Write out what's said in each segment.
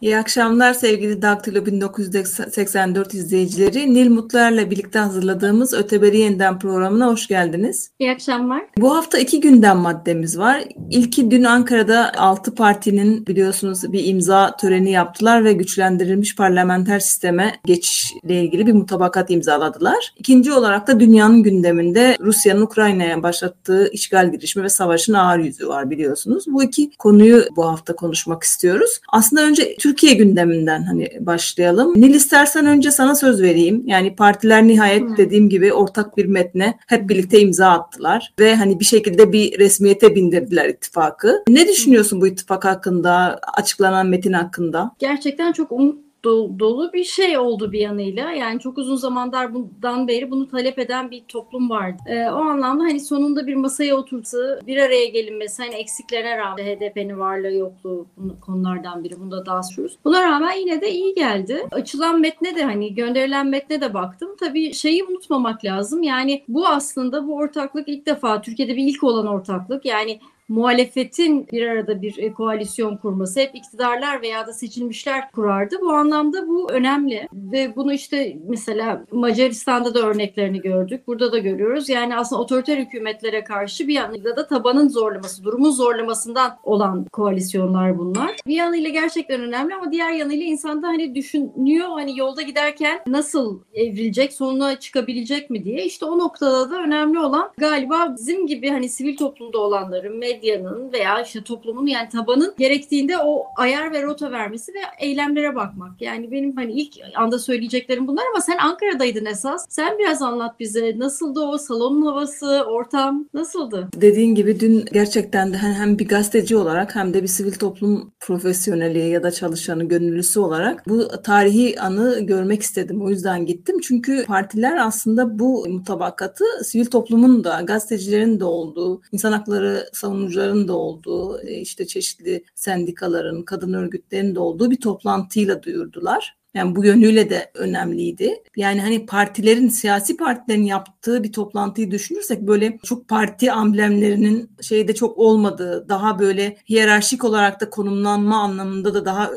İyi akşamlar sevgili Daktilo 1984 izleyicileri. Nil Mutluer'le birlikte hazırladığımız Öteberi Yeniden programına hoş geldiniz. İyi akşamlar. Bu hafta iki gündem maddemiz var. İlki dün Ankara'da altı partinin biliyorsunuz bir imza töreni yaptılar ve güçlendirilmiş parlamenter sisteme geçişle ilgili bir mutabakat imzaladılar. İkinci olarak da dünyanın gündeminde Rusya'nın Ukrayna'ya başlattığı işgal girişimi ve savaşın ağır yüzü var biliyorsunuz. Bu iki konuyu bu hafta konuşmak istiyoruz. Aslında önce Türkiye gündeminden hani başlayalım. Nil istersen önce sana söz vereyim. Yani partiler nihayet hmm. dediğim gibi ortak bir metne hep birlikte imza attılar ve hani bir şekilde bir resmiyete bindirdiler ittifakı. Ne düşünüyorsun bu ittifak hakkında, açıklanan metin hakkında? Gerçekten çok umut dolu bir şey oldu bir yanıyla. Yani çok uzun zamandır bundan beri bunu talep eden bir toplum vardı. Ee, o anlamda hani sonunda bir masaya oturtu, bir araya gelinmesi, hani eksiklerine rağmen HDP'nin varlığı yokluğu konulardan biri. Bunda daha sürüz. Buna rağmen yine de iyi geldi. Açılan metne de hani gönderilen metne de baktım. Tabii şeyi unutmamak lazım. Yani bu aslında bu ortaklık ilk defa Türkiye'de bir ilk olan ortaklık. Yani muhalefetin bir arada bir e, koalisyon kurması hep iktidarlar veya da seçilmişler kurardı. Bu anlamda bu önemli ve bunu işte mesela Macaristan'da da örneklerini gördük. Burada da görüyoruz. Yani aslında otoriter hükümetlere karşı bir yanıyla da tabanın zorlaması, durumun zorlamasından olan koalisyonlar bunlar. Bir yanıyla gerçekten önemli ama diğer yanıyla insan da hani düşünüyor hani yolda giderken nasıl evrilecek, sonuna çıkabilecek mi diye. İşte o noktada da önemli olan galiba bizim gibi hani sivil toplumda olanların, medyanın veya işte toplumun yani tabanın gerektiğinde o ayar ve rota vermesi ve eylemlere bakmak. Yani benim hani ilk anda söyleyeceklerim bunlar ama sen Ankara'daydın esas. Sen biraz anlat bize. Nasıldı o salonun havası, ortam nasıldı? Dediğin gibi dün gerçekten de hem bir gazeteci olarak hem de bir sivil toplum profesyoneli ya da çalışanı, gönüllüsü olarak bu tarihi anı görmek istedim. O yüzden gittim. Çünkü partiler aslında bu mutabakatı sivil toplumun da, gazetecilerin de olduğu, insan hakları savunucuları savunucuların da olduğu, e, işte çeşitli sendikaların, kadın örgütlerinin de olduğu bir toplantıyla duyurdular. Yani bu yönüyle de önemliydi. Yani hani partilerin, siyasi partilerin yaptığı bir toplantıyı düşünürsek böyle çok parti amblemlerinin şeyde çok olmadığı, daha böyle hiyerarşik olarak da konumlanma anlamında da daha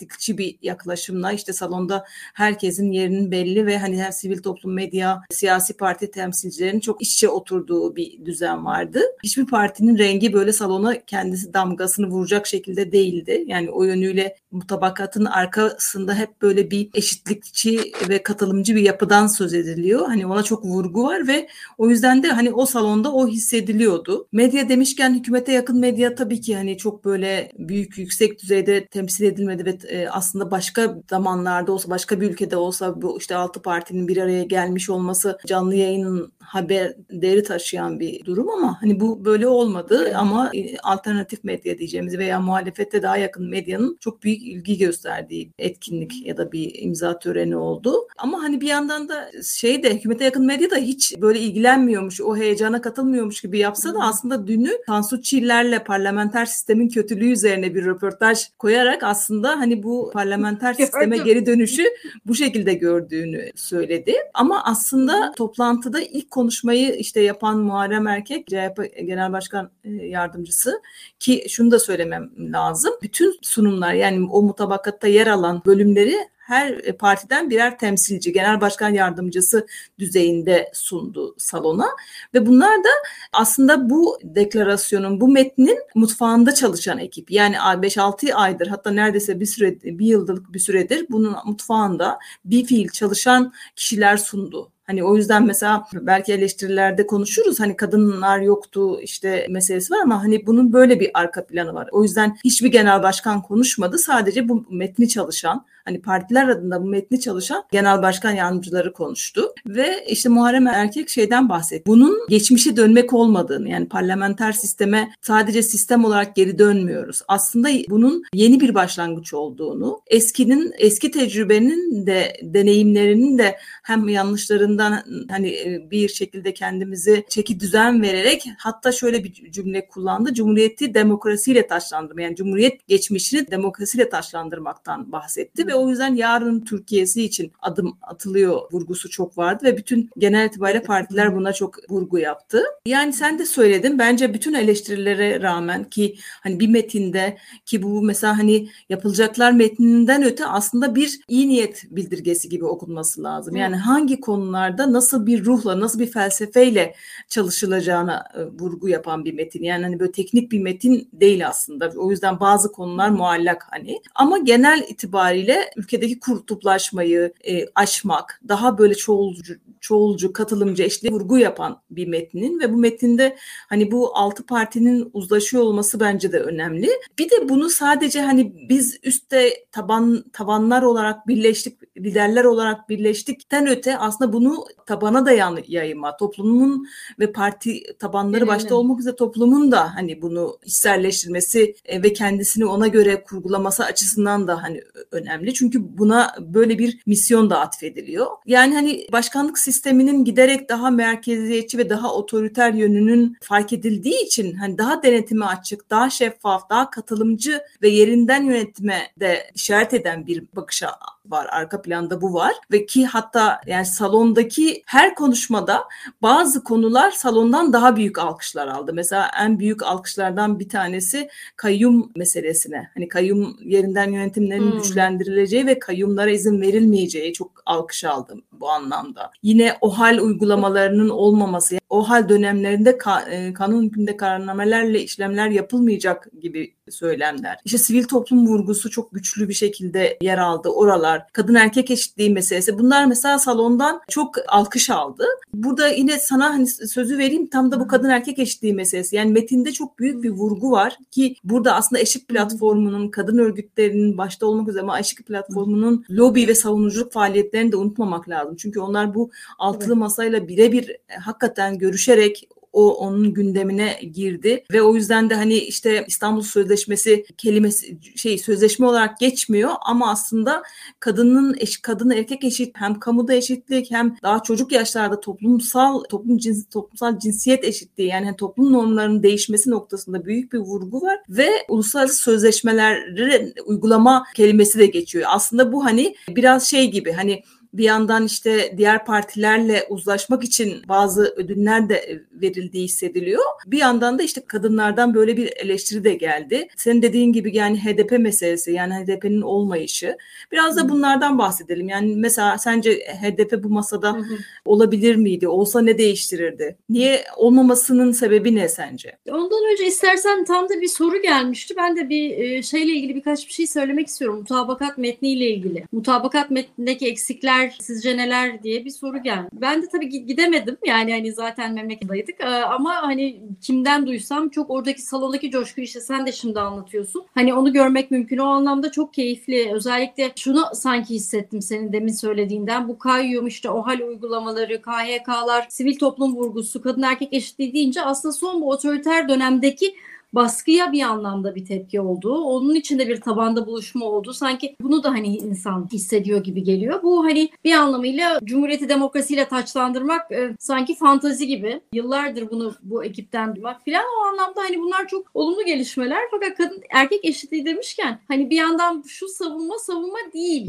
eşitlikçi bir yaklaşımla işte salonda herkesin yerinin belli ve hani her sivil toplum medya, siyasi parti temsilcilerinin çok işçe oturduğu bir düzen vardı. Hiçbir partinin rengi böyle salona kendisi damgasını vuracak şekilde değildi. Yani o yönüyle mutabakatın arkasında hep böyle bir eşitlikçi ve katılımcı bir yapıdan söz ediliyor. Hani ona çok vurgu var ve o yüzden de hani o salonda o hissediliyordu. Medya demişken hükümete yakın medya tabii ki hani çok böyle büyük yüksek düzeyde temsil edilmedi ve e, aslında başka zamanlarda olsa başka bir ülkede olsa bu işte altı partinin bir araya gelmiş olması canlı yayının haber değeri taşıyan bir durum ama hani bu böyle olmadı. Ama e, alternatif medya diyeceğimiz veya muhalefette daha yakın medyanın çok büyük ilgi gösterdiği etkinlik ya da bir imza töreni oldu. Ama hani bir yandan da şey de hükümete yakın medya da hiç böyle ilgilenmiyormuş, o heyecana katılmıyormuş gibi yapsa da aslında dünü Tansu Çiller'le parlamenter sistemin kötülüğü üzerine bir röportaj koyarak aslında hani bu parlamenter sisteme geri dönüşü bu şekilde gördüğünü söyledi. Ama aslında toplantıda ilk konuşmayı işte yapan Muharrem Erkek, CHP Genel Başkan e, Yardımcısı ki şunu da söylemem lazım. Bütün sunumlar yani o mutabakatta yer alan bölümleri her partiden birer temsilci, genel başkan yardımcısı düzeyinde sundu salona ve bunlar da aslında bu deklarasyonun, bu metnin mutfağında çalışan ekip. Yani 5-6 aydır hatta neredeyse bir süre, bir yıllık bir süredir bunun mutfağında bir fiil çalışan kişiler sundu Hani o yüzden mesela belki eleştirilerde konuşuruz hani kadınlar yoktu işte meselesi var ama hani bunun böyle bir arka planı var. O yüzden hiçbir genel başkan konuşmadı. Sadece bu metni çalışan hani partiler adında bu metni çalışan genel başkan yardımcıları konuştu. Ve işte Muharrem Erkek şeyden bahsetti. Bunun geçmişe dönmek olmadığını yani parlamenter sisteme sadece sistem olarak geri dönmüyoruz. Aslında bunun yeni bir başlangıç olduğunu, eskinin eski tecrübenin de deneyimlerinin de hem yanlışlarından hani e, bir şekilde kendimizi çeki düzen vererek hatta şöyle bir cümle kullandı. Cumhuriyeti demokrasiyle taşlandırma yani Cumhuriyet geçmişini demokrasiyle taşlandırmaktan bahsetti ve o yüzden yarın Türkiye'si için adım atılıyor vurgusu çok vardı ve bütün genel itibariyle partiler buna çok vurgu yaptı. Yani sen de söyledin bence bütün eleştirilere rağmen ki hani bir metinde ki bu mesela hani yapılacaklar metninden öte aslında bir iyi niyet bildirgesi gibi okunması lazım. Yani hangi konularda nasıl bir ruhla, nasıl bir felsefeyle çalışılacağına e, vurgu yapan bir metin. Yani hani böyle teknik bir metin değil aslında. O yüzden bazı konular muallak hani. Ama genel itibariyle ülkedeki kutuplaşmayı e, aşmak, daha böyle çoğulcu, çoğulcu, katılımcı, eşli vurgu yapan bir metnin ve bu metinde hani bu altı partinin uzlaşıyor olması bence de önemli. Bir de bunu sadece hani biz üstte taban tabanlar olarak birleştik, liderler olarak birleştikten öte aslında bunu tabana da yayma, toplumun ve parti tabanları Önemli. başta olmak üzere toplumun da hani bunu içselleştirmesi e, ve kendisini ona göre kurgulaması açısından da hani önemli. Çünkü buna böyle bir misyon da atfediliyor. Yani hani başkanlık sisteminin giderek daha merkeziyetçi ve daha otoriter yönünün fark edildiği için hani daha denetime açık, daha şeffaf, daha katılımcı ve yerinden yönetime de işaret eden bir bakışa var. Arka planda bu var ve ki hatta yani salondaki her konuşmada bazı konular salondan daha büyük alkışlar aldı. Mesela en büyük alkışlardan bir tanesi kayyum meselesine. Hani kayyum yerinden yönetimlerin hmm. güçlendirileceği ve kayyumlara izin verilmeyeceği çok alkış aldım bu anlamda. Yine OHAL uygulamalarının olmaması, OHAL dönemlerinde ka- e, kanun hükmünde kararnamelerle işlemler yapılmayacak gibi söylemler. İşte sivil toplum vurgusu çok güçlü bir şekilde yer aldı. Oralar, kadın erkek eşitliği meselesi. Bunlar mesela salondan çok alkış aldı. Burada yine sana hani sözü vereyim tam da bu kadın erkek eşitliği meselesi. Yani metinde çok büyük bir vurgu var ki burada aslında eşit platformunun, kadın örgütlerinin başta olmak üzere ama eşit platformunun lobi ve savunuculuk faaliyetlerini de unutmamak lazım. Çünkü onlar bu altılı masayla birebir hakikaten görüşerek o onun gündemine girdi. Ve o yüzden de hani işte İstanbul Sözleşmesi kelimesi şey sözleşme olarak geçmiyor. Ama aslında kadının eş, kadın erkek eşit hem kamuda eşitlik hem daha çocuk yaşlarda toplumsal toplum cins, toplumsal cinsiyet eşitliği yani toplum normlarının değişmesi noktasında büyük bir vurgu var. Ve uluslararası sözleşmeleri uygulama kelimesi de geçiyor. Aslında bu hani biraz şey gibi hani bir yandan işte diğer partilerle uzlaşmak için bazı ödüller de verildiği hissediliyor. Bir yandan da işte kadınlardan böyle bir eleştiri de geldi. Senin dediğin gibi yani HDP meselesi yani HDP'nin olmayışı. Biraz da bunlardan bahsedelim. Yani mesela sence HDP bu masada hı hı. olabilir miydi? Olsa ne değiştirirdi? Niye olmamasının sebebi ne sence? Ondan önce istersen tam da bir soru gelmişti. Ben de bir e, şeyle ilgili birkaç bir şey söylemek istiyorum. Mutabakat metniyle ilgili. Mutabakat metnindeki eksikler neler, sizce neler diye bir soru geldi. Ben de tabii gidemedim. Yani hani zaten memleketteydik. Ee, ama hani kimden duysam çok oradaki salondaki coşku işte sen de şimdi anlatıyorsun. Hani onu görmek mümkün. O anlamda çok keyifli. Özellikle şunu sanki hissettim senin demin söylediğinden. Bu kayyum işte OHAL uygulamaları, KHK'lar, sivil toplum vurgusu, kadın erkek eşitliği deyince aslında son bu otoriter dönemdeki baskıya bir anlamda bir tepki oldu. Onun içinde bir tabanda buluşma oldu. Sanki bunu da hani insan hissediyor gibi geliyor. Bu hani bir anlamıyla Cumhuriyeti demokrasiyle taçlandırmak e, sanki fantazi gibi. Yıllardır bunu bu ekipten duymak filan o anlamda hani bunlar çok olumlu gelişmeler. Fakat kadın erkek eşitliği demişken hani bir yandan şu savunma savunma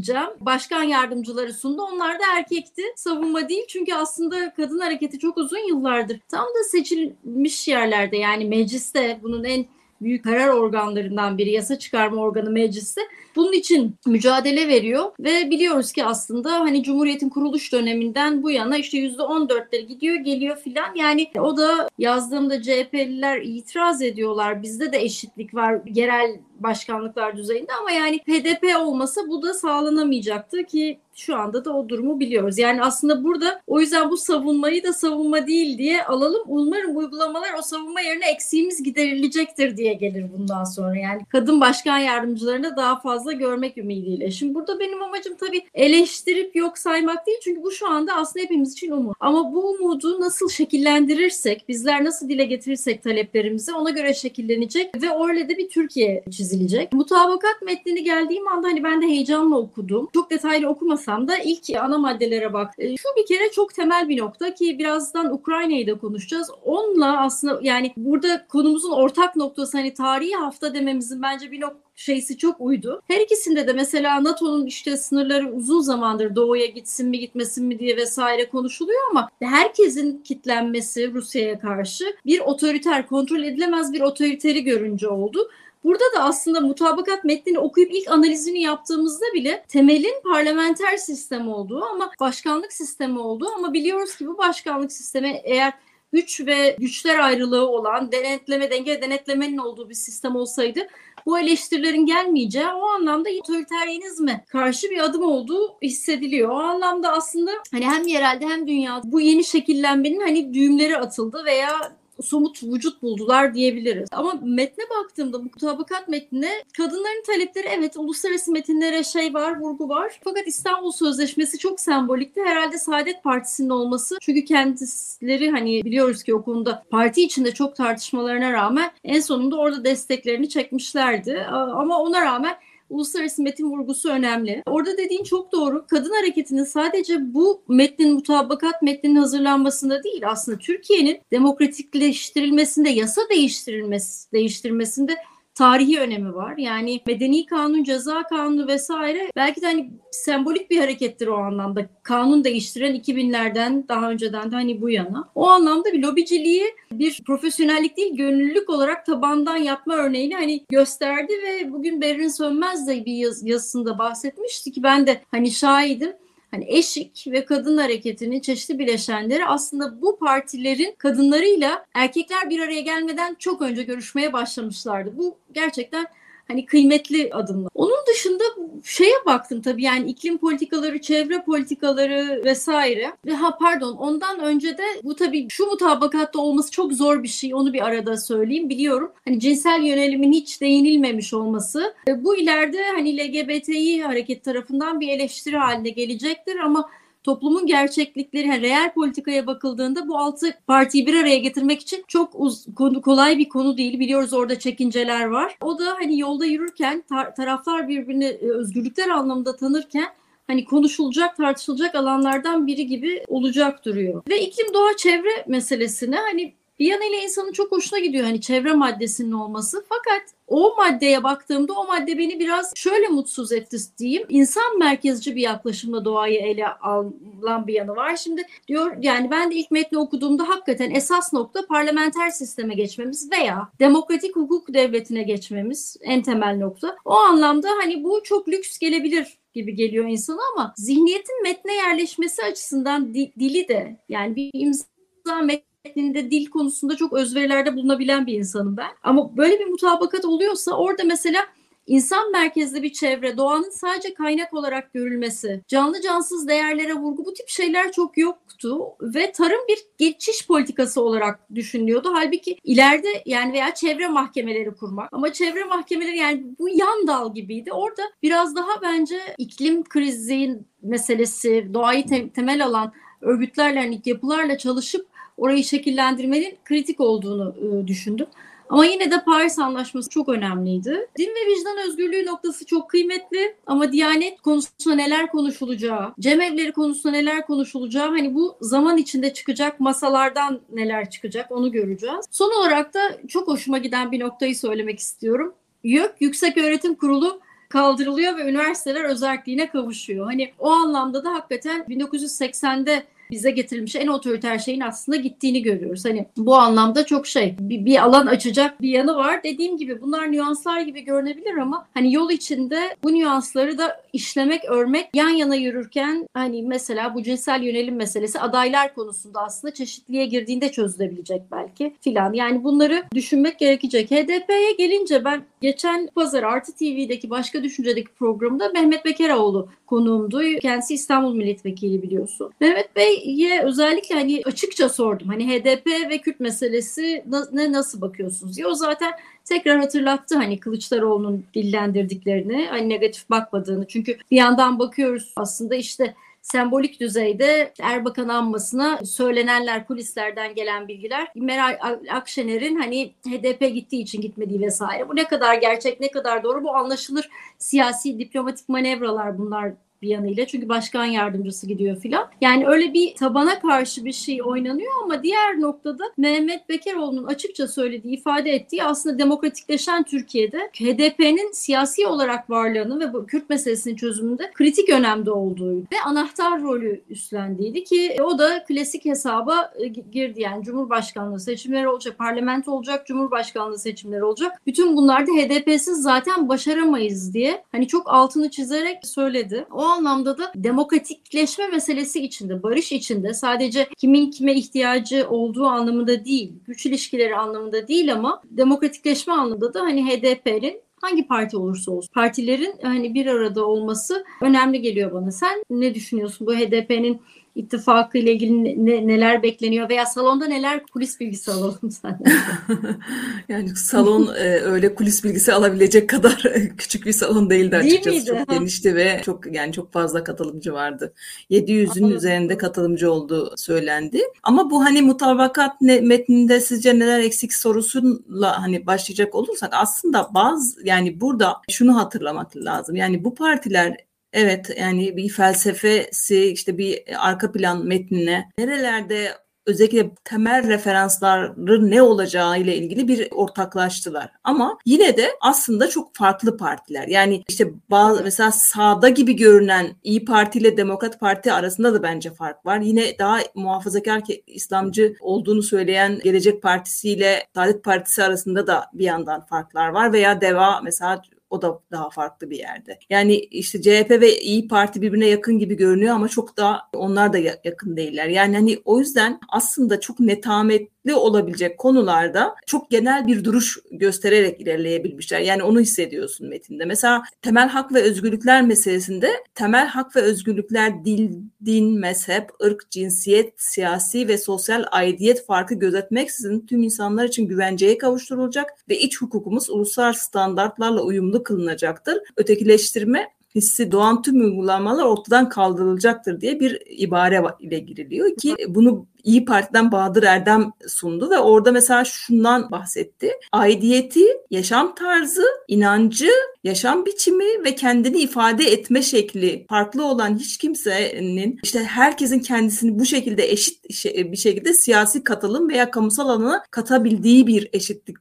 Cem. Başkan yardımcıları sundu. Onlar da erkekti. Savunma değil. Çünkü aslında kadın hareketi çok uzun yıllardır tam da seçilmiş yerlerde yani mecliste bunun en büyük karar organlarından biri yasa çıkarma organı meclisi. Bunun için mücadele veriyor ve biliyoruz ki aslında hani Cumhuriyet'in kuruluş döneminden bu yana işte %14'leri gidiyor geliyor filan. Yani o da yazdığımda CHP'liler itiraz ediyorlar. Bizde de eşitlik var yerel başkanlıklar düzeyinde ama yani HDP olmasa bu da sağlanamayacaktı ki şu anda da o durumu biliyoruz. Yani aslında burada o yüzden bu savunmayı da savunma değil diye alalım. Umarım uygulamalar o savunma yerine eksiğimiz giderilecektir diye gelir bundan sonra. Yani kadın başkan yardımcılarını daha fazla görmek ümidiyle. Şimdi burada benim amacım tabii eleştirip yok saymak değil. Çünkü bu şu anda aslında hepimiz için umut. Ama bu umudu nasıl şekillendirirsek, bizler nasıl dile getirirsek taleplerimizi ona göre şekillenecek ve orada bir Türkiye çizeceğiz çizilecek. Mutabakat metnini geldiğim anda hani ben de heyecanla okudum. Çok detaylı okumasam da ilk ana maddelere bak. E, şu bir kere çok temel bir nokta ki birazdan Ukrayna'yı da konuşacağız. Onunla aslında yani burada konumuzun ortak noktası hani tarihi hafta dememizin bence bir nokta şeysi çok uydu. Her ikisinde de mesela NATO'nun işte sınırları uzun zamandır doğuya gitsin mi gitmesin mi diye vesaire konuşuluyor ama herkesin kitlenmesi Rusya'ya karşı bir otoriter, kontrol edilemez bir otoriteri görünce oldu. Burada da aslında mutabakat metnini okuyup ilk analizini yaptığımızda bile temelin parlamenter sistem olduğu ama başkanlık sistemi olduğu ama biliyoruz ki bu başkanlık sistemi eğer güç ve güçler ayrılığı olan denetleme, denge denetlemenin olduğu bir sistem olsaydı bu eleştirilerin gelmeyeceği o anlamda otoriteryenizme karşı bir adım olduğu hissediliyor. O anlamda aslında hani hem yerelde hem dünya bu yeni şekillenmenin hani düğümleri atıldı veya somut vücut buldular diyebiliriz. Ama metne baktığımda mutabakat metnine kadınların talepleri evet uluslararası metinlere şey var, vurgu var. Fakat İstanbul Sözleşmesi çok sembolikti. Herhalde Saadet Partisi'nin olması. Çünkü kendileri hani biliyoruz ki o konuda parti içinde çok tartışmalarına rağmen en sonunda orada desteklerini çekmişlerdi. Ama ona rağmen uluslararası metin vurgusu önemli. Orada dediğin çok doğru. Kadın hareketinin sadece bu metnin mutabakat metninin hazırlanmasında değil aslında Türkiye'nin demokratikleştirilmesinde, yasa değiştirilmesi, değiştirmesinde tarihi önemi var. Yani medeni kanun, ceza kanunu vesaire belki de hani sembolik bir harekettir o anlamda. Kanun değiştiren 2000'lerden daha önceden de hani bu yana. O anlamda bir lobiciliği bir profesyonellik değil gönüllülük olarak tabandan yapma örneğini hani gösterdi ve bugün Berrin Sönmez de bir yaz, yazısında bahsetmişti ki ben de hani şahidim hani eşik ve kadın hareketinin çeşitli bileşenleri aslında bu partilerin kadınlarıyla erkekler bir araya gelmeden çok önce görüşmeye başlamışlardı. Bu gerçekten hani kıymetli adımlar. Onun dışında şeye baktım tabii yani iklim politikaları, çevre politikaları vesaire. Ve ha pardon ondan önce de bu tabii şu mutabakatta olması çok zor bir şey. Onu bir arada söyleyeyim. Biliyorum hani cinsel yönelimin hiç değinilmemiş olması. Bu ileride hani LGBTİ hareket tarafından bir eleştiri haline gelecektir ama toplumun gerçeklikleri, yani reel politikaya bakıldığında bu altı partiyi bir araya getirmek için çok uz, konu, kolay bir konu değil. Biliyoruz orada çekinceler var. O da hani yolda yürürken tar- taraflar birbirini e, özgürlükler anlamında tanırken hani konuşulacak, tartışılacak alanlardan biri gibi olacak duruyor. Ve iklim, doğa, çevre meselesine hani bir yanıyla insanın çok hoşuna gidiyor hani çevre maddesinin olması. Fakat o maddeye baktığımda o madde beni biraz şöyle mutsuz etti diyeyim. İnsan merkezci bir yaklaşımla doğayı ele alan bir yanı var. Şimdi diyor yani ben de ilk metni okuduğumda hakikaten esas nokta parlamenter sisteme geçmemiz veya demokratik hukuk devletine geçmemiz en temel nokta. O anlamda hani bu çok lüks gelebilir gibi geliyor insana ama zihniyetin metne yerleşmesi açısından dili de yani bir imza metni metninde dil konusunda çok özverilerde bulunabilen bir insanım ben. Ama böyle bir mutabakat oluyorsa orada mesela insan merkezli bir çevre, doğanın sadece kaynak olarak görülmesi, canlı cansız değerlere vurgu bu tip şeyler çok yoktu ve tarım bir geçiş politikası olarak düşünülüyordu. Halbuki ileride yani veya çevre mahkemeleri kurmak ama çevre mahkemeleri yani bu yan dal gibiydi. Orada biraz daha bence iklim krizinin meselesi, doğayı te- temel alan örgütlerle, hani yapılarla çalışıp orayı şekillendirmenin kritik olduğunu e, düşündüm. Ama yine de Paris Anlaşması çok önemliydi. Din ve vicdan özgürlüğü noktası çok kıymetli ama Diyanet konusunda neler konuşulacağı, cemevleri konusunda neler konuşulacağı hani bu zaman içinde çıkacak masalardan neler çıkacak onu göreceğiz. Son olarak da çok hoşuma giden bir noktayı söylemek istiyorum. YÖK Yüksek Öğretim Kurulu kaldırılıyor ve üniversiteler özelliğine kavuşuyor. Hani o anlamda da hakikaten 1980'de bize getirilmiş en otoriter şeyin aslında gittiğini görüyoruz. Hani bu anlamda çok şey bir, bir alan açacak bir yanı var. Dediğim gibi bunlar nüanslar gibi görünebilir ama hani yol içinde bu nüansları da işlemek, örmek yan yana yürürken hani mesela bu cinsel yönelim meselesi adaylar konusunda aslında çeşitliğe girdiğinde çözülebilecek belki filan. Yani bunları düşünmek gerekecek. HDP'ye gelince ben geçen pazar Artı TV'deki Başka Düşünce'deki programda Mehmet Bekeroğlu konuğumdu. Kendisi İstanbul Milletvekili biliyorsun. Mehmet Bey'e özellikle hani açıkça sordum. Hani HDP ve Kürt meselesi ne nasıl bakıyorsunuz diye. O zaten tekrar hatırlattı hani Kılıçdaroğlu'nun dillendirdiklerini, hani negatif bakmadığını. Çünkü bir yandan bakıyoruz aslında işte sembolik düzeyde Erbakan anmasına söylenenler, kulislerden gelen bilgiler Meral Akşener'in hani HDP gittiği için gitmediği vesaire. Bu ne kadar gerçek, ne kadar doğru bu anlaşılır siyasi diplomatik manevralar bunlar bir yanıyla. Çünkü başkan yardımcısı gidiyor filan. Yani öyle bir tabana karşı bir şey oynanıyor ama diğer noktada Mehmet Bekeroğlu'nun açıkça söylediği, ifade ettiği aslında demokratikleşen Türkiye'de HDP'nin siyasi olarak varlığını ve bu Kürt meselesinin çözümünde kritik önemde olduğu ve anahtar rolü üstlendiğiydi ki o da klasik hesaba e, girdi. Yani Cumhurbaşkanlığı seçimleri olacak, parlamento olacak, Cumhurbaşkanlığı seçimleri olacak. Bütün bunlarda HDP'siz zaten başaramayız diye hani çok altını çizerek söyledi. O anlamda da demokratikleşme meselesi içinde, barış içinde sadece kimin kime ihtiyacı olduğu anlamında değil, güç ilişkileri anlamında değil ama demokratikleşme anlamında da hani HDP'nin hangi parti olursa olsun partilerin hani bir arada olması önemli geliyor bana. Sen ne düşünüyorsun bu HDP'nin ittifakı ile ilgili ne, neler bekleniyor veya salonda neler kulis bilgisi alalım senden. yani salon e, öyle kulis bilgisi alabilecek kadar küçük bir salon değildi açıkçası. Değil miydi? Çok genişti ve çok yani çok fazla katılımcı vardı. 700'ün üzerinde katılımcı olduğu söylendi. Ama bu hani mutabakat ne, metninde sizce neler eksik sorusuyla hani başlayacak olursak aslında bazı yani burada şunu hatırlamak lazım. Yani bu partiler Evet yani bir felsefesi işte bir arka plan metnine nerelerde özellikle temel referansların ne olacağı ile ilgili bir ortaklaştılar. Ama yine de aslında çok farklı partiler. Yani işte bazı mesela sağda gibi görünen İyi Parti ile Demokrat Parti arasında da bence fark var. Yine daha muhafazakar İslamcı olduğunu söyleyen Gelecek Partisi ile Saadet Partisi arasında da bir yandan farklar var veya Deva mesela o da daha farklı bir yerde. Yani işte CHP ve İyi Parti birbirine yakın gibi görünüyor ama çok da onlar da yakın değiller. Yani hani o yüzden aslında çok netametli olabilecek konularda çok genel bir duruş göstererek ilerleyebilmişler. Yani onu hissediyorsun metinde. Mesela temel hak ve özgürlükler meselesinde temel hak ve özgürlükler dil, din, mezhep, ırk, cinsiyet, siyasi ve sosyal aidiyet farkı gözetmeksizin tüm insanlar için güvenceye kavuşturulacak ve iç hukukumuz uluslararası standartlarla uyumlu kılınacaktır. Ötekileştirme hissi doğan tüm uygulamalar ortadan kaldırılacaktır diye bir ibare ile giriliyor ki bunu İyi Parti'den Bahadır Erdem sundu ve orada mesela şundan bahsetti. Aidiyeti, yaşam tarzı, inancı, yaşam biçimi ve kendini ifade etme şekli farklı olan hiç kimsenin işte herkesin kendisini bu şekilde eşit bir şekilde siyasi katılım veya kamusal alana katabildiği bir eşitlik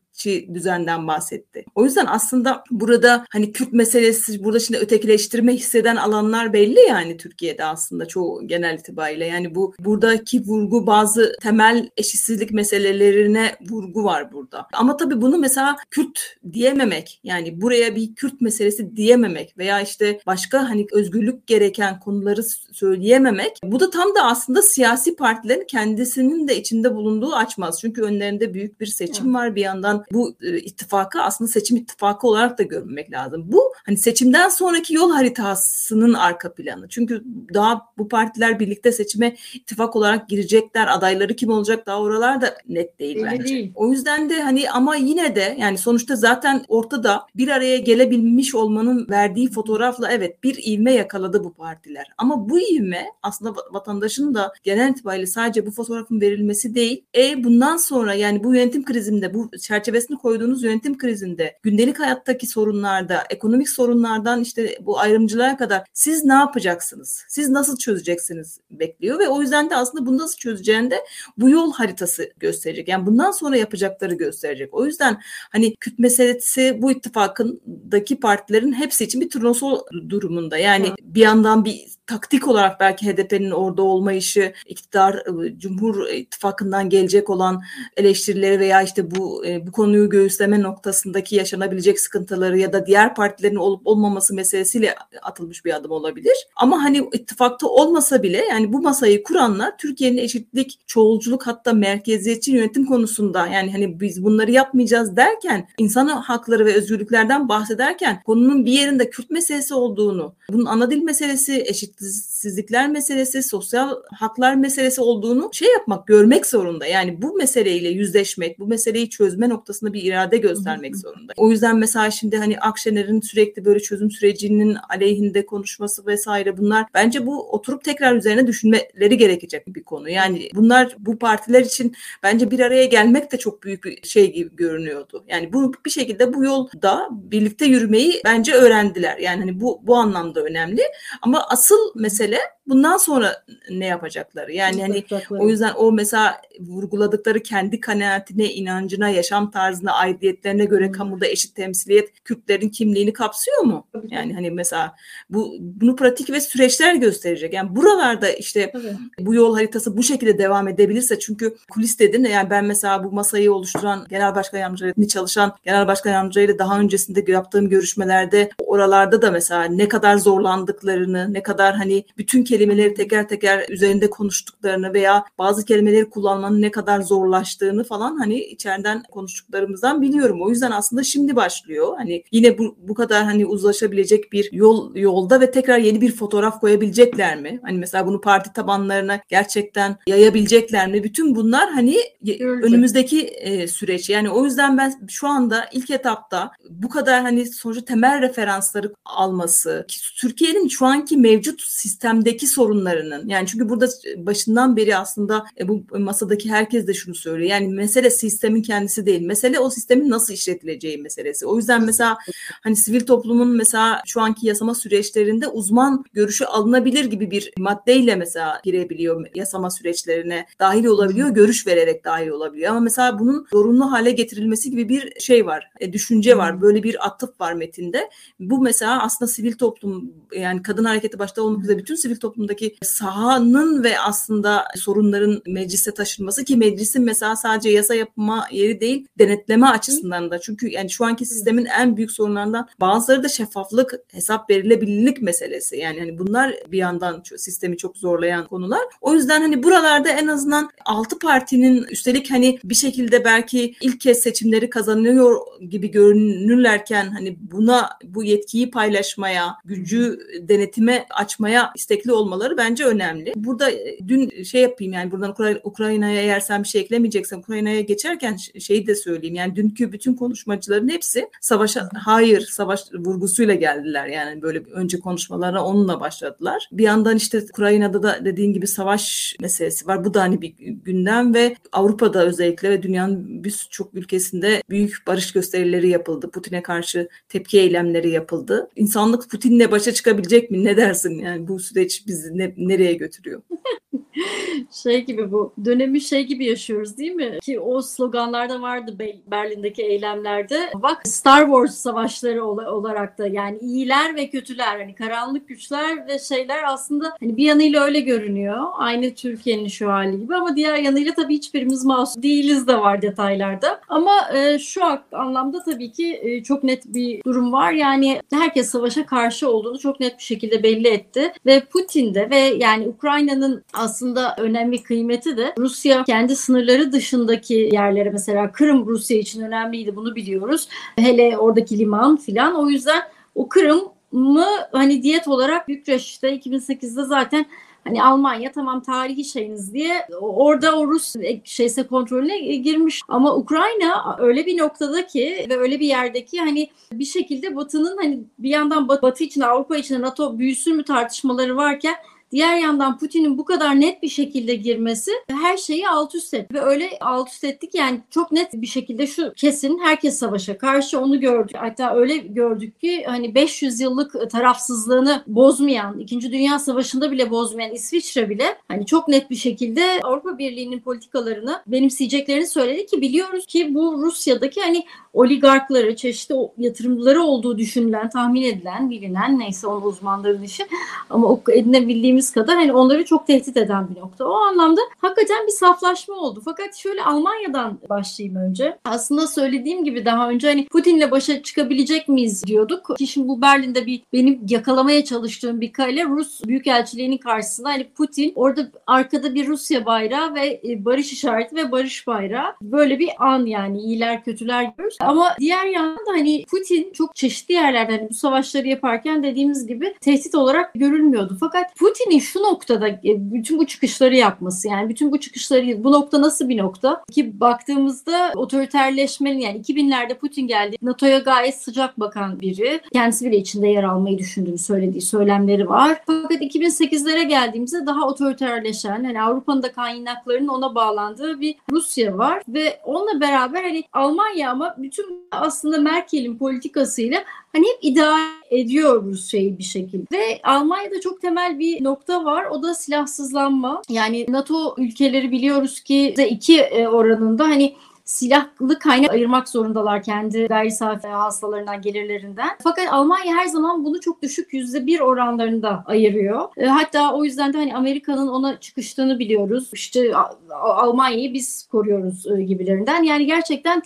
düzenden bahsetti. O yüzden aslında burada hani Kürt meselesi burada şimdi ötekileştirme hisseden alanlar belli yani Türkiye'de aslında çoğu genel itibariyle. Yani bu buradaki vurgu bazı temel eşitsizlik meselelerine vurgu var burada. Ama tabii bunu mesela Kürt diyememek yani buraya bir Kürt meselesi diyememek veya işte başka hani özgürlük gereken konuları söyleyememek bu da tam da aslında siyasi partilerin kendisinin de içinde bulunduğu açmaz. Çünkü önlerinde büyük bir seçim var. Bir yandan bu e, ittifakı aslında seçim ittifakı olarak da görmek lazım. Bu hani seçimden sonraki yol haritasının arka planı. Çünkü daha bu partiler birlikte seçime ittifak olarak girecekler. Adayları kim olacak daha oralar da net değil Öyle bence. Değil. O yüzden de hani ama yine de yani sonuçta zaten ortada bir araya gelebilmiş olmanın verdiği fotoğrafla evet bir ivme yakaladı bu partiler. Ama bu ivme aslında vatandaşın da genel itibariyle sadece bu fotoğrafın verilmesi değil. E bundan sonra yani bu yönetim krizinde bu çerçevesini koyduğunuz yönetim krizinde gündelik hayattaki sorunlarda ekonomik sorunlardan işte bu ayrımcılığa kadar siz ne yapacaksınız? Siz nasıl çözeceksiniz bekliyor ve o yüzden de aslında bunu nasıl çözeceğini de bu yol haritası gösterecek. Yani bundan sonra yapacakları gösterecek. O yüzden hani Kürt meselesi bu ittifakındaki partilerin hepsi için bir turnusol durumunda. Yani Hı. bir yandan bir taktik olarak belki HDP'nin orada olmayışı, iktidar ıı, Cumhur İttifakı'ndan gelecek olan eleştirileri veya işte bu e, bu konuyu göğüsleme noktasındaki yaşanabilecek sıkıntıları ya da diğer partilerin olup olmaması meselesiyle atılmış bir adım olabilir. Ama hani ittifakta olmasa bile yani bu masayı kuranlar Türkiye'nin eşitlik, çoğulculuk hatta merkeziyetçi yönetim konusunda yani hani biz bunları yapmayacağız derken insan hakları ve özgürlüklerden bahsederken konunun bir yerinde Kürt meselesi olduğunu, bunun ana dil meselesi, eşit eşitsizlikler meselesi, sosyal haklar meselesi olduğunu şey yapmak, görmek zorunda. Yani bu meseleyle yüzleşmek, bu meseleyi çözme noktasında bir irade göstermek zorunda. O yüzden mesela şimdi hani Akşener'in sürekli böyle çözüm sürecinin aleyhinde konuşması vesaire bunlar bence bu oturup tekrar üzerine düşünmeleri gerekecek bir konu. Yani bunlar bu partiler için bence bir araya gelmek de çok büyük bir şey gibi görünüyordu. Yani bu bir şekilde bu yolda birlikte yürümeyi bence öğrendiler. Yani hani bu bu anlamda önemli. Ama asıl mesele bundan sonra ne yapacakları? Yani hani o yüzden o mesela vurguladıkları kendi kanaatine, inancına, yaşam tarzına, aidiyetlerine göre hmm. kamuda eşit temsiliyet Kürtlerin kimliğini kapsıyor mu? Tabii. Yani hani mesela bu bunu pratik ve süreçler gösterecek. Yani buralarda işte Tabii. bu yol haritası bu şekilde devam edebilirse çünkü kulis dedin yani ben mesela bu masayı oluşturan genel başkan yardımcıyla çalışan genel başkan yardımcıyla daha öncesinde yaptığım görüşmelerde oralarda da mesela ne kadar zorlandıklarını, ne kadar hani bütün kelimeleri teker teker üzerinde konuştuklarını veya bazı kelimeleri kullanmanın ne kadar zorlaştığını falan hani içeriden konuştuklarımızdan biliyorum. O yüzden aslında şimdi başlıyor. Hani yine bu, bu kadar hani uzlaşabilecek bir yol yolda ve tekrar yeni bir fotoğraf koyabilecekler mi? Hani mesela bunu parti tabanlarına gerçekten yayabilecekler mi? Bütün bunlar hani Görecek. önümüzdeki e, süreç. Yani o yüzden ben şu anda ilk etapta bu kadar hani sonuçta temel referansları alması, Türkiye'nin şu anki mevcut sistemdeki sorunlarının yani çünkü burada başından beri aslında e, bu masadaki herkes de şunu söylüyor. Yani mesele sistemin kendisi değil. Mesele o sistemin nasıl işletileceği meselesi. O yüzden mesela hani sivil toplumun mesela şu anki yasama süreçlerinde uzman görüşü alınabilir gibi bir maddeyle mesela girebiliyor yasama süreçlerine dahil olabiliyor, görüş vererek dahil olabiliyor. Ama mesela bunun zorunlu hale getirilmesi gibi bir şey var, e, düşünce var, böyle bir atıf var metinde. Bu mesela aslında sivil toplum yani kadın hareketi başta olmak üzere bütün sivil toplumdaki sahanın ve aslında sorunların meclise taşınması ki meclisin mesela sadece yasa yapma yeri değil denetleme açısından da çünkü yani şu anki sistemin en büyük sorunlarından bazıları da şeffaflık, hesap verilebilirlik meselesi. Yani hani bunlar bir yandan sistemi çok zorlayan konular. O yüzden hani buralarda en azından altı partinin üstelik hani bir şekilde belki ilk kez seçimleri kazanıyor gibi görünürlerken hani buna bu yetkiyi paylaşmaya, gücü denetime açmaya istekli olmaları bence önemli. Burada e, dün şey yapayım yani buradan Ukrayna'ya eğer sen bir şey eklemeyeceksen Ukrayna'ya geçerken şeyi de söyleyeyim. Yani dünkü bütün konuşmacıların hepsi savaşa hayır savaş vurgusuyla geldiler. Yani böyle önce konuşmalara onunla başladılar. Bir yandan işte Ukrayna'da da dediğin gibi savaş meselesi var. Bu da hani bir gündem ve Avrupa'da özellikle ve dünyanın birçok ülkesinde büyük barış gösterileri yapıldı. Putin'e karşı tepki eylemleri yapıldı. İnsanlık Putin'le başa çıkabilecek mi? Ne dersin? Yani bu süreç bizi ne, nereye götürüyor? Şey gibi bu dönemi şey gibi yaşıyoruz değil mi? Ki o sloganlarda vardı Berlin'deki eylemlerde. Bak Star Wars savaşları olarak da yani iyiler ve kötüler hani karanlık güçler ve şeyler aslında hani bir yanıyla öyle görünüyor. Aynı Türkiye'nin şu hali gibi ama diğer yanıyla tabii hiçbirimiz masum değiliz de var detaylarda. Ama e, şu anlamda tabii ki e, çok net bir durum var. Yani herkes savaşa karşı olduğunu çok net bir şekilde belli etti ve Putin de ve yani Ukrayna'nın aslında önemli kıymeti de Rusya kendi sınırları dışındaki yerlere mesela Kırım Rusya için önemliydi bunu biliyoruz. Hele oradaki liman filan. O yüzden o Kırım'ı hani diyet olarak Bükreş'te 2008'de zaten hani Almanya tamam tarihi şeyiniz diye orada o Rus şeyse kontrolüne girmiş ama Ukrayna öyle bir noktada ki ve öyle bir yerdeki hani bir şekilde Batı'nın hani bir yandan Batı için Avrupa için NATO büyüsün mü tartışmaları varken Diğer yandan Putin'in bu kadar net bir şekilde girmesi her şeyi alt üst etti. Ve öyle alt üst ettik yani çok net bir şekilde şu kesin herkes savaşa karşı onu gördük. Hatta öyle gördük ki hani 500 yıllık tarafsızlığını bozmayan, 2. Dünya Savaşı'nda bile bozmayan İsviçre bile hani çok net bir şekilde Avrupa Birliği'nin politikalarını benimseyeceklerini söyledi ki biliyoruz ki bu Rusya'daki hani oligarkları, çeşitli yatırımları olduğu düşünülen, tahmin edilen, bilinen neyse onun uzmanların işi ama edinebildiğimiz dediğimiz kadar hani onları çok tehdit eden bir nokta. O anlamda hakikaten bir saflaşma oldu. Fakat şöyle Almanya'dan başlayayım önce. Aslında söylediğim gibi daha önce hani Putin'le başa çıkabilecek miyiz diyorduk. Şimdi bu Berlin'de bir benim yakalamaya çalıştığım bir kale Rus Büyükelçiliğinin karşısında hani Putin orada arkada bir Rusya bayrağı ve e, barış işareti ve barış bayrağı. Böyle bir an yani iyiler kötüler görüyoruz. Ama diğer yandan da hani Putin çok çeşitli yerlerde hani bu savaşları yaparken dediğimiz gibi tehdit olarak görülmüyordu. Fakat Putin'in şu noktada e, bütün bu çıkışları yapması yani bütün bu çıkışları bu nokta nasıl bir nokta ki baktığımızda otoriterleşmenin yani 2000'lerde Putin geldi NATO'ya gayet sıcak bakan biri. Kendisi bile içinde yer almayı düşündüğünü söylediği söylemleri var. Fakat 2008'lere geldiğimizde daha otoriterleşen hani Avrupa'nın da kaynaklarının ona bağlandığı bir Rusya var ve onunla beraber hani Almanya ama bütün aslında Merkel'in politikasıyla hani hep idare ediyor Rusya'yı bir şekilde. Ve Almanya'da çok temel bir nokta var. O da silahsızlanma. Yani NATO ülkeleri biliyoruz ki iki e, oranında hani silahlı kaynak ayırmak zorundalar kendi gayri safi hastalarından gelirlerinden. Fakat Almanya her zaman bunu çok düşük yüzde bir oranlarında ayırıyor. E, hatta o yüzden de hani Amerika'nın ona çıkıştığını biliyoruz. İşte Almanya'yı biz koruyoruz e, gibilerinden. Yani gerçekten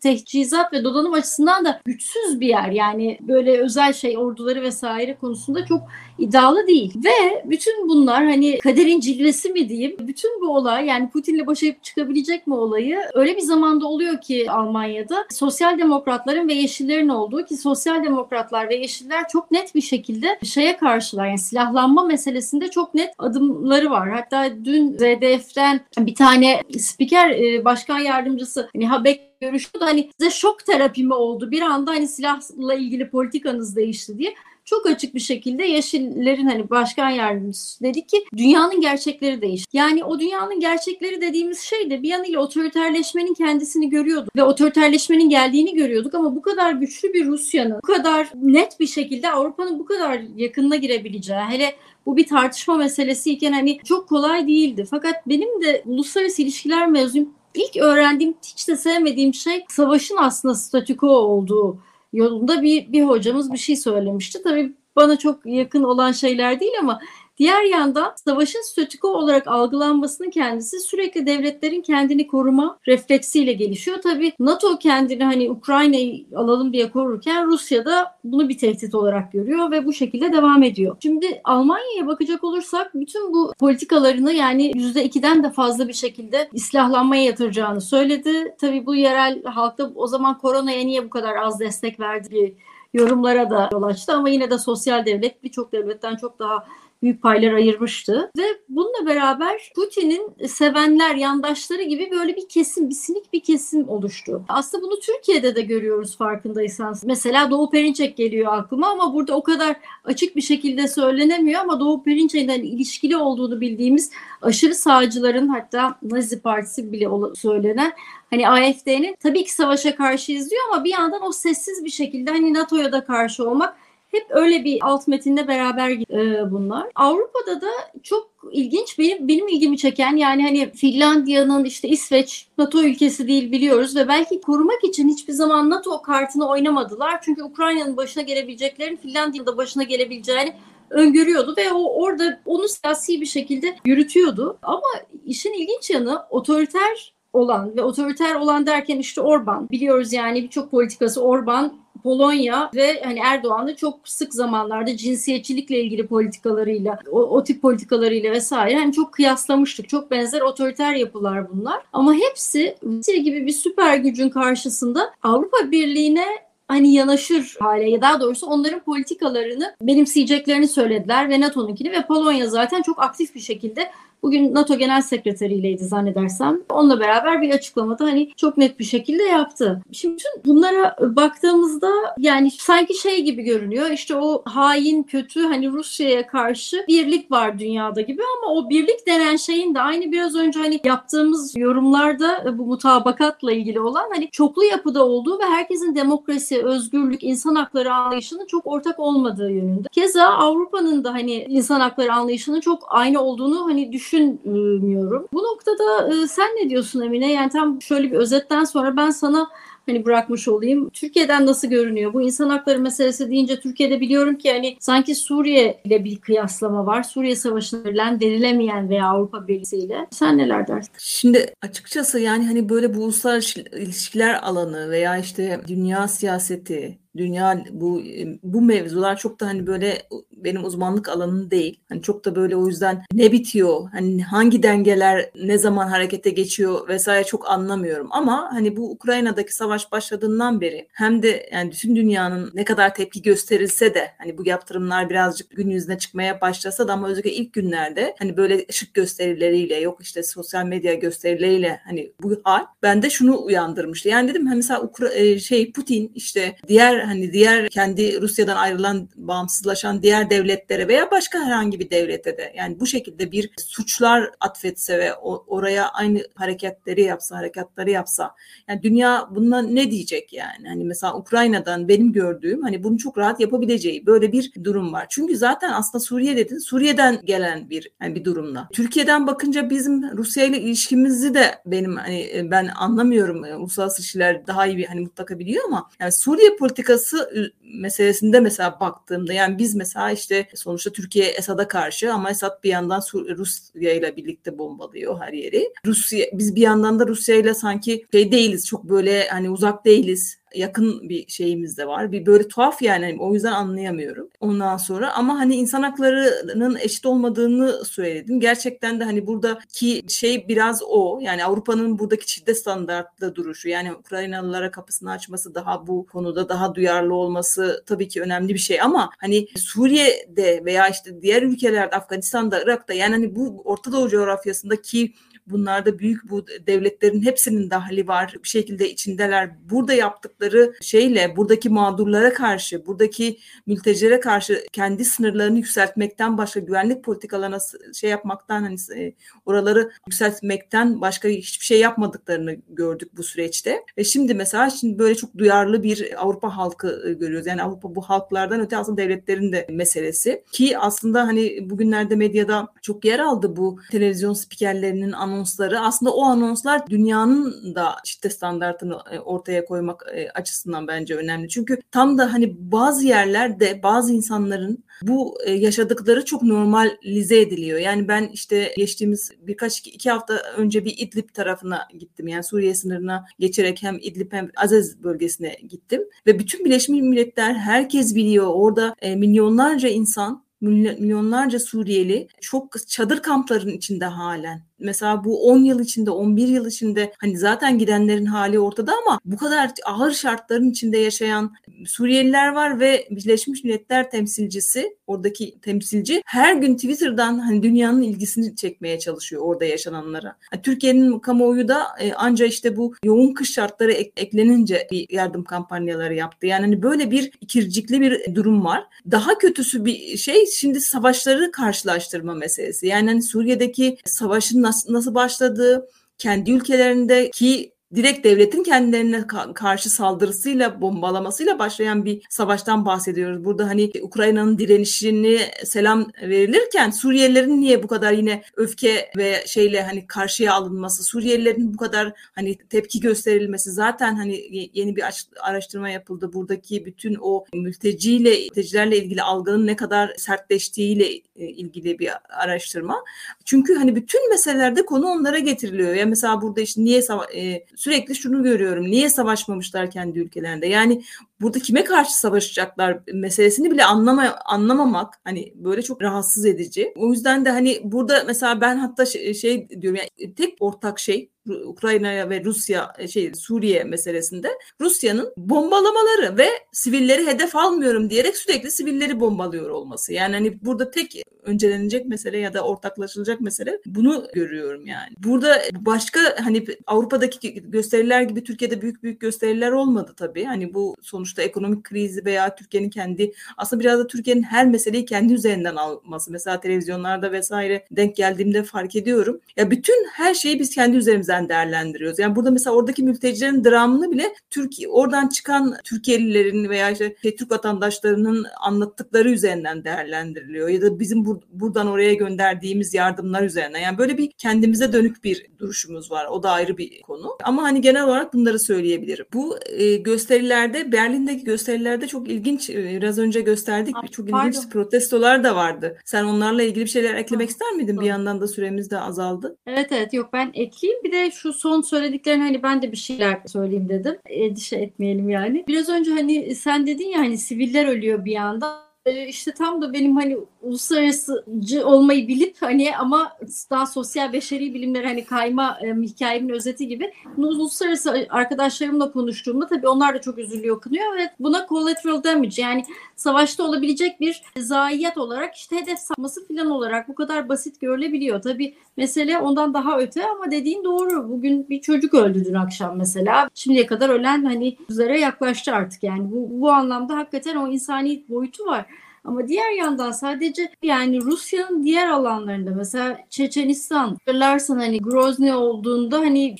teçhizat ve donanım açısından da güçsüz bir yer. Yani böyle özel şey orduları vesaire konusunda çok iddialı değil. Ve bütün bunlar hani kaderin cilvesi mi diyeyim. Bütün bu olay yani Putin'le başa çıkabilecek mi olayı öyle bir zamanda oluyor ki Almanya'da sosyal demokratların ve yeşillerin olduğu ki sosyal demokratlar ve yeşiller çok net bir şekilde şeye karşılar. Yani silahlanma meselesinde çok net adımları var. Hatta dün ZDF'den bir tane spiker e, başkan yardımcısı hani Habek görüşü de hani size şok terapi mi oldu? Bir anda hani silahla ilgili politikanız değişti diye çok açık bir şekilde Yeşillerin hani başkan yardımcısı dedi ki dünyanın gerçekleri değişti. Yani o dünyanın gerçekleri dediğimiz şey de bir yanıyla otoriterleşmenin kendisini görüyordu ve otoriterleşmenin geldiğini görüyorduk ama bu kadar güçlü bir Rusya'nın bu kadar net bir şekilde Avrupa'nın bu kadar yakınına girebileceği hele bu bir tartışma meselesiyken hani çok kolay değildi. Fakat benim de uluslararası ilişkiler mezunuyum. İlk öğrendiğim hiç de sevmediğim şey savaşın aslında statüko olduğu yolunda bir, bir hocamız bir şey söylemişti. Tabii bana çok yakın olan şeyler değil ama Diğer yandan savaşın statüko olarak algılanmasının kendisi sürekli devletlerin kendini koruma refleksiyle gelişiyor. Tabii NATO kendini hani Ukrayna'yı alalım diye korurken Rusya da bunu bir tehdit olarak görüyor ve bu şekilde devam ediyor. Şimdi Almanya'ya bakacak olursak bütün bu politikalarını yani %2'den de fazla bir şekilde islahlanmaya yatıracağını söyledi. Tabii bu yerel halkta o zaman koronaya niye bu kadar az destek verdi yorumlara da yol açtı ama yine de sosyal devlet birçok devletten çok daha büyük paylar ayırmıştı. Ve bununla beraber Putin'in sevenler, yandaşları gibi böyle bir kesim, bir sinik bir kesim oluştu. Aslında bunu Türkiye'de de görüyoruz farkındaysanız. Mesela Doğu Perinçek geliyor aklıma ama burada o kadar açık bir şekilde söylenemiyor ama Doğu Perinçek'den ilişkili olduğunu bildiğimiz aşırı sağcıların hatta Nazi Partisi bile söylenen hani AFD'nin tabii ki savaşa karşı izliyor ama bir yandan o sessiz bir şekilde hani NATO'ya da karşı olmak hep öyle bir alt metinde beraber e, bunlar. Avrupa'da da çok ilginç benim benim ilgimi çeken yani hani Finlandiya'nın işte İsveç NATO ülkesi değil biliyoruz ve belki korumak için hiçbir zaman NATO kartını oynamadılar. Çünkü Ukrayna'nın başına gelebileceklerini Finlandiya'nın da başına gelebileceğini öngörüyordu ve o orada onu siyasi bir şekilde yürütüyordu. Ama işin ilginç yanı otoriter olan ve otoriter olan derken işte Orban biliyoruz yani birçok politikası Orban Polonya ve hani Erdoğan'ı çok sık zamanlarda cinsiyetçilikle ilgili politikalarıyla, o, o tip politikalarıyla vesaire hani çok kıyaslamıştık. Çok benzer otoriter yapılar bunlar. Ama hepsi Rusya gibi bir süper gücün karşısında Avrupa Birliği'ne hani yanaşır hale ya daha doğrusu onların politikalarını benimseyeceklerini söylediler ve NATO'nunkini ve Polonya zaten çok aktif bir şekilde Bugün NATO Genel Sekreteriyleydi zannedersem. Onunla beraber bir açıklamada hani çok net bir şekilde yaptı. Şimdi bütün bunlara baktığımızda yani sanki şey gibi görünüyor. İşte o hain, kötü hani Rusya'ya karşı birlik var dünyada gibi ama o birlik denen şeyin de aynı biraz önce hani yaptığımız yorumlarda bu mutabakatla ilgili olan hani çoklu yapıda olduğu ve herkesin demokrasi, özgürlük, insan hakları anlayışının çok ortak olmadığı yönünde. Keza Avrupa'nın da hani insan hakları anlayışının çok aynı olduğunu hani düşün düşünmüyorum. Bu noktada e, sen ne diyorsun Emine? Yani tam şöyle bir özetten sonra ben sana hani bırakmış olayım. Türkiye'den nasıl görünüyor? Bu insan hakları meselesi deyince Türkiye'de biliyorum ki hani sanki Suriye ile bir kıyaslama var. Suriye Savaşı'na verilen denilemeyen veya Avrupa Birliği ile. Sen neler dersin? Şimdi açıkçası yani hani böyle bu uluslararası ilişkiler alanı veya işte dünya siyaseti dünya bu bu mevzular çok da hani böyle benim uzmanlık alanım değil. Hani çok da böyle o yüzden ne bitiyor? Hani hangi dengeler ne zaman harekete geçiyor vesaire çok anlamıyorum. Ama hani bu Ukrayna'daki savaş başladığından beri hem de yani bütün dünyanın ne kadar tepki gösterilse de hani bu yaptırımlar birazcık gün yüzüne çıkmaya başlasa da ama özellikle ilk günlerde hani böyle ışık gösterileriyle yok işte sosyal medya gösterileriyle hani bu hal bende şunu uyandırmıştı. Yani dedim hani mesela Ukra şey Putin işte diğer hani diğer kendi Rusya'dan ayrılan bağımsızlaşan diğer devletlere veya başka herhangi bir devlete de yani bu şekilde bir suçlar atfetse ve oraya aynı hareketleri yapsa, harekatları yapsa yani dünya buna ne diyecek yani? Hani mesela Ukrayna'dan benim gördüğüm hani bunu çok rahat yapabileceği böyle bir durum var. Çünkü zaten aslında Suriye dedin Suriye'den gelen bir yani bir durumla. Türkiye'den bakınca bizim Rusya ile ilişkimizi de benim hani ben anlamıyorum. Uluslararası ilişkiler daha iyi bir hani mutlaka biliyor ama yani Suriye politikası politikası meselesinde mesela baktığımda yani biz mesela işte sonuçta Türkiye Esad'a karşı ama Esad bir yandan Rusya ile birlikte bombalıyor her yeri. Rusya biz bir yandan da Rusya ile sanki şey değiliz çok böyle hani uzak değiliz yakın bir şeyimiz de var. Bir böyle tuhaf yani o yüzden anlayamıyorum. Ondan sonra ama hani insan haklarının eşit olmadığını söyledim. Gerçekten de hani buradaki şey biraz o. Yani Avrupa'nın buradaki şiddet standartlı duruşu. Yani Ukraynalılara kapısını açması daha bu konuda daha duyarlı olması tabii ki önemli bir şey ama hani Suriye'de veya işte diğer ülkelerde Afganistan'da, Irak'ta yani hani bu Orta Doğu coğrafyasındaki Bunlarda büyük bu devletlerin hepsinin dahli var. Bir şekilde içindeler. Burada yaptıkları şeyle buradaki mağdurlara karşı, buradaki mültecilere karşı kendi sınırlarını yükseltmekten başka güvenlik politikalarına şey yapmaktan hani e, oraları yükseltmekten başka hiçbir şey yapmadıklarını gördük bu süreçte. Ve şimdi mesela şimdi böyle çok duyarlı bir Avrupa halkı e, görüyoruz. Yani Avrupa bu halklardan öte aslında devletlerin de meselesi. Ki aslında hani bugünlerde medyada çok yer aldı bu televizyon spikerlerinin anonsları aslında o anonslar dünyanın da işte standartını e, ortaya koymak e, açısından bence önemli. Çünkü tam da hani bazı yerlerde bazı insanların bu e, yaşadıkları çok normalize ediliyor. Yani ben işte geçtiğimiz birkaç iki hafta önce bir İdlib tarafına gittim. Yani Suriye sınırına geçerek hem İdlib hem Azez bölgesine gittim. Ve bütün Birleşmiş Milletler herkes biliyor. Orada milyonlarca insan milyonlarca Suriyeli çok çadır kampların içinde halen mesela bu 10 yıl içinde 11 yıl içinde hani zaten gidenlerin hali ortada ama bu kadar ağır şartların içinde yaşayan Suriyeliler var ve Birleşmiş Milletler temsilcisi oradaki temsilci her gün Twitter'dan hani dünyanın ilgisini çekmeye çalışıyor orada yaşananlara. Yani Türkiye'nin kamuoyu da e, anca işte bu yoğun kış şartları ek, eklenince bir yardım kampanyaları yaptı. Yani hani böyle bir ikircikli bir durum var. Daha kötüsü bir şey şimdi savaşları karşılaştırma meselesi. Yani hani Suriye'deki savaşın nasıl, başladığı, kendi ülkelerindeki direkt devletin kendilerine karşı saldırısıyla bombalamasıyla başlayan bir savaştan bahsediyoruz. Burada hani Ukrayna'nın direnişini selam verilirken Suriyelilerin niye bu kadar yine öfke ve şeyle hani karşıya alınması, Suriyelilerin bu kadar hani tepki gösterilmesi zaten hani yeni bir araştırma yapıldı. Buradaki bütün o mülteciyle, mültecilerle ilgili algının ne kadar sertleştiğiyle e, ilgili bir araştırma. Çünkü hani bütün meselelerde konu onlara getiriliyor. Ya mesela burada işte niye e, sürekli şunu görüyorum. Niye savaşmamışlar kendi ülkelerinde? Yani burada kime karşı savaşacaklar meselesini bile anlama, anlamamak hani böyle çok rahatsız edici. O yüzden de hani burada mesela ben hatta şey, şey diyorum yani tek ortak şey Ukrayna ve Rusya e, şey Suriye meselesinde Rusya'nın bombalamaları ve sivilleri hedef almıyorum diyerek sürekli sivilleri bombalıyor olması. Yani hani burada tek öncelenecek mesele ya da ortaklaşılacak mesele bunu görüyorum yani. Burada başka hani Avrupa'daki gösteriler gibi Türkiye'de büyük büyük gösteriler olmadı tabii. Hani bu sonuçta sonuçta ekonomik krizi veya Türkiye'nin kendi aslında biraz da Türkiye'nin her meseleyi kendi üzerinden alması. Mesela televizyonlarda vesaire denk geldiğimde fark ediyorum. Ya bütün her şeyi biz kendi üzerimizden değerlendiriyoruz. Yani burada mesela oradaki mültecilerin dramını bile Türkiye oradan çıkan Türkiye'lilerin veya işte Türk vatandaşlarının anlattıkları üzerinden değerlendiriliyor ya da bizim bur- buradan oraya gönderdiğimiz yardımlar üzerinden. Yani böyle bir kendimize dönük bir duruşumuz var. O da ayrı bir konu. Ama hani genel olarak bunları söyleyebilirim. Bu e, gösterilerde Berlin'deki gösterilerde çok ilginç e, biraz önce gösterdik. Aa, çok pardon. ilginç protestolar da vardı. Sen onlarla ilgili bir şeyler eklemek ister miydin? Bir yandan da süremiz de azaldı. Evet evet yok ben ekleyeyim. Bir de şu son söylediklerini hani ben de bir şeyler söyleyeyim dedim. Endişe etmeyelim yani. Biraz önce hani sen dedin ya hani siviller ölüyor bir anda. Ee, işte tam da benim hani uluslararasıcı olmayı bilip hani ama daha sosyal beşeri bilimler hani kayma e, hikayemin özeti gibi bunu uluslararası arkadaşlarımla konuştuğumda tabii onlar da çok üzülüyor, kınıyor ve buna collateral damage yani savaşta olabilecek bir zayiat olarak işte hedef sapması falan olarak bu kadar basit görülebiliyor. Tabii mesele ondan daha öte ama dediğin doğru. Bugün bir çocuk öldü dün akşam mesela. Şimdiye kadar ölen hani yüzlere yaklaştı artık yani bu, bu anlamda hakikaten o insani boyutu var. Ama diğer yandan sadece yani Rusya'nın diğer alanlarında mesela Çeçenistan hatırlarsan hani Grozny olduğunda hani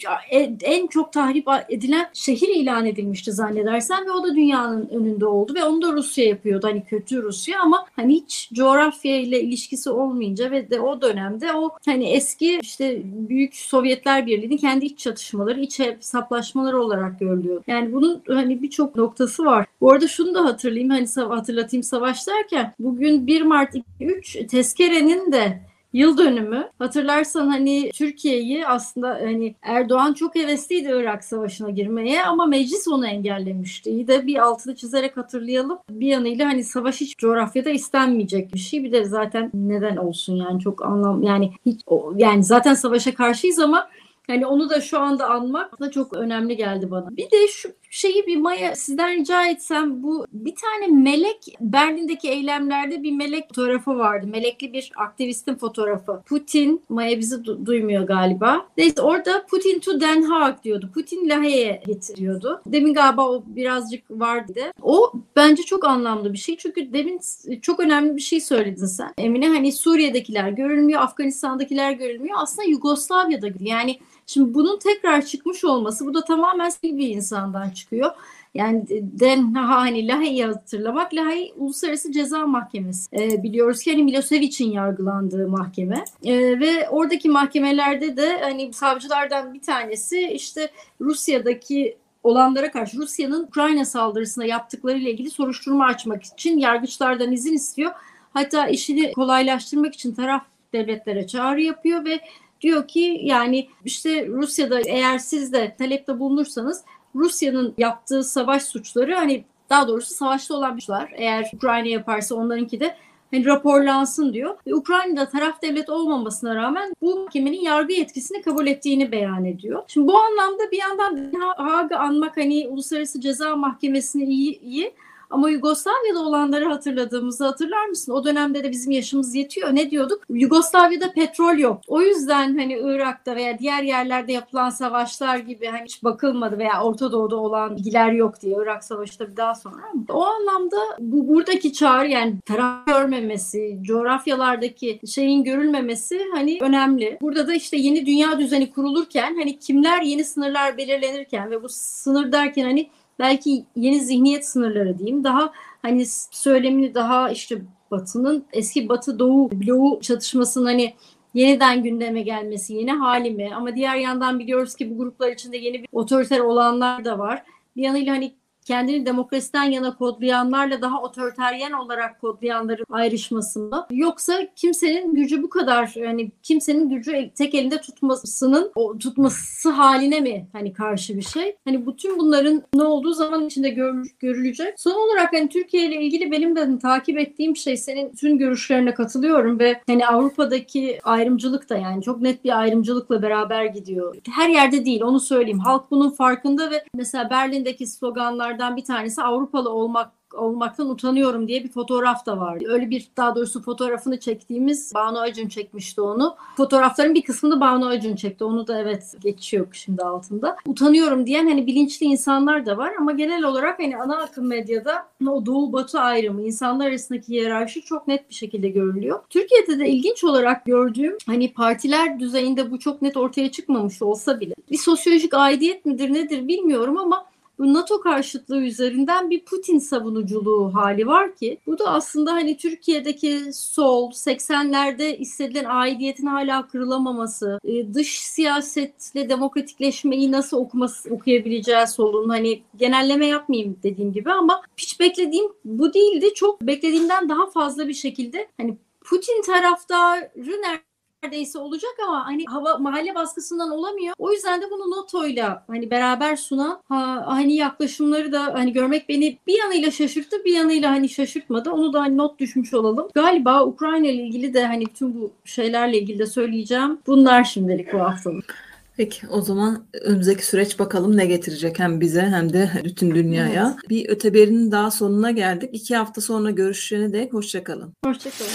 en çok tahrip edilen şehir ilan edilmişti zannedersen ve o da dünyanın önünde oldu ve onu da Rusya yapıyordu hani kötü Rusya ama hani hiç coğrafya ile ilişkisi olmayınca ve de o dönemde o hani eski işte büyük Sovyetler Birliği'nin kendi iç çatışmaları, iç hesaplaşmaları olarak görülüyor. Yani bunun hani birçok noktası var. Bu arada şunu da hatırlayayım hani hatırlatayım savaş derken bugün 1 Mart 2003 tezkerenin de yıl dönümü. Hatırlarsan hani Türkiye'yi aslında hani Erdoğan çok hevesliydi Irak Savaşı'na girmeye ama meclis onu engellemişti. İyi de bir altını çizerek hatırlayalım. Bir yanıyla hani savaş hiç coğrafyada istenmeyecek bir şey. Bir de zaten neden olsun yani çok anlam yani hiç yani zaten savaşa karşıyız ama Hani onu da şu anda anmak da çok önemli geldi bana. Bir de şu şeyi bir Maya sizden rica etsem bu bir tane melek Berlin'deki eylemlerde bir melek fotoğrafı vardı. Melekli bir aktivistin fotoğrafı. Putin Maya bizi du- duymuyor galiba. Neyse orada Putin to Den Haag diyordu. Putin Lahey'e getiriyordu. Demin galiba o birazcık vardı. O bence çok anlamlı bir şey. Çünkü demin çok önemli bir şey söyledin sen. Emine hani Suriye'dekiler görülmüyor, Afganistan'dakiler görülmüyor. Aslında Yugoslavya'da yani Şimdi bunun tekrar çıkmış olması bu da tamamen bir insandan çıkıyor. Yani Den hani Lahey'i hatırlamak Lahey Uluslararası Ceza Mahkemesi. E, biliyoruz ki hani Milosevic'in yargılandığı mahkeme. E, ve oradaki mahkemelerde de hani savcılardan bir tanesi işte Rusya'daki olanlara karşı Rusya'nın Ukrayna saldırısına yaptıklarıyla ilgili soruşturma açmak için yargıçlardan izin istiyor. Hatta işini kolaylaştırmak için taraf devletlere çağrı yapıyor ve diyor ki yani işte Rusya'da eğer siz de talepte bulunursanız Rusya'nın yaptığı savaş suçları hani daha doğrusu savaşta olan suçlar eğer Ukrayna yaparsa onlarınki de hani raporlansın diyor. Ve Ukrayna'da taraf devlet olmamasına rağmen bu mahkemenin yargı yetkisini kabul ettiğini beyan ediyor. Şimdi bu anlamda bir yandan Haag'ı anmak hani Uluslararası Ceza Mahkemesi'ni iyi, iyi ama Yugoslavya'da olanları hatırladığımızı hatırlar mısın? O dönemde de bizim yaşımız yetiyor. Ne diyorduk? Yugoslavya'da petrol yok. O yüzden hani Irak'ta veya diğer yerlerde yapılan savaşlar gibi hani hiç bakılmadı veya Orta Doğu'da olan bilgiler yok diye Irak Savaşı tabii daha sonra. O anlamda bu buradaki çağrı yani taraf görmemesi, coğrafyalardaki şeyin görülmemesi hani önemli. Burada da işte yeni dünya düzeni kurulurken hani kimler yeni sınırlar belirlenirken ve bu sınır derken hani belki yeni zihniyet sınırları diyeyim daha hani söylemini daha işte Batı'nın eski Batı Doğu bloğu çatışmasının hani yeniden gündeme gelmesi yeni hali mi? Ama diğer yandan biliyoruz ki bu gruplar içinde yeni bir otoriter olanlar da var. Bir yanıyla hani kendini demokrasiden yana kodlayanlarla daha otoriteryen olarak kodlayanların ayrışması mı? Yoksa kimsenin gücü bu kadar yani kimsenin gücü tek elinde tutmasının o tutması haline mi hani karşı bir şey? Hani bütün bunların ne olduğu zaman içinde gör, görülecek. Son olarak hani Türkiye ile ilgili benim de hani, takip ettiğim şey senin tüm görüşlerine katılıyorum ve hani Avrupa'daki ayrımcılık da yani çok net bir ayrımcılıkla beraber gidiyor. Her yerde değil onu söyleyeyim. Halk bunun farkında ve mesela Berlin'deki sloganlar konulardan bir tanesi Avrupalı olmak olmaktan utanıyorum diye bir fotoğraf da vardı. Öyle bir daha doğrusu fotoğrafını çektiğimiz Banu Acun çekmişti onu. Fotoğrafların bir kısmını Banu Acun çekti. Onu da evet geçiyor şimdi altında. Utanıyorum diyen hani bilinçli insanlar da var ama genel olarak hani ana akım medyada o doğu batı ayrımı, insanlar arasındaki hiyerarşi çok net bir şekilde görülüyor. Türkiye'de de ilginç olarak gördüğüm hani partiler düzeyinde bu çok net ortaya çıkmamış olsa bile bir sosyolojik aidiyet midir nedir bilmiyorum ama bu NATO karşıtlığı üzerinden bir Putin savunuculuğu hali var ki bu da aslında hani Türkiye'deki sol 80'lerde hissedilen aidiyetin hala kırılamaması, e, dış siyasetle demokratikleşmeyi nasıl okuması, okuyabileceği solun hani genelleme yapmayayım dediğim gibi ama hiç beklediğim bu değildi. Çok beklediğimden daha fazla bir şekilde hani Putin taraftarı nerede neredeyse olacak ama hani hava mahalle baskısından olamıyor. O yüzden de bunu NATO'yla hani beraber sunan ha, hani yaklaşımları da hani görmek beni bir yanıyla şaşırttı bir yanıyla hani şaşırtmadı. Onu da hani not düşmüş olalım. Galiba Ukrayna ile ilgili de hani bütün bu şeylerle ilgili de söyleyeceğim. Bunlar şimdilik bu haftalık. Peki o zaman önümüzdeki süreç bakalım ne getirecek hem bize hem de bütün dünyaya. Evet. Bir öteberinin daha sonuna geldik. İki hafta sonra görüşene dek hoşçakalın. Hoşçakalın.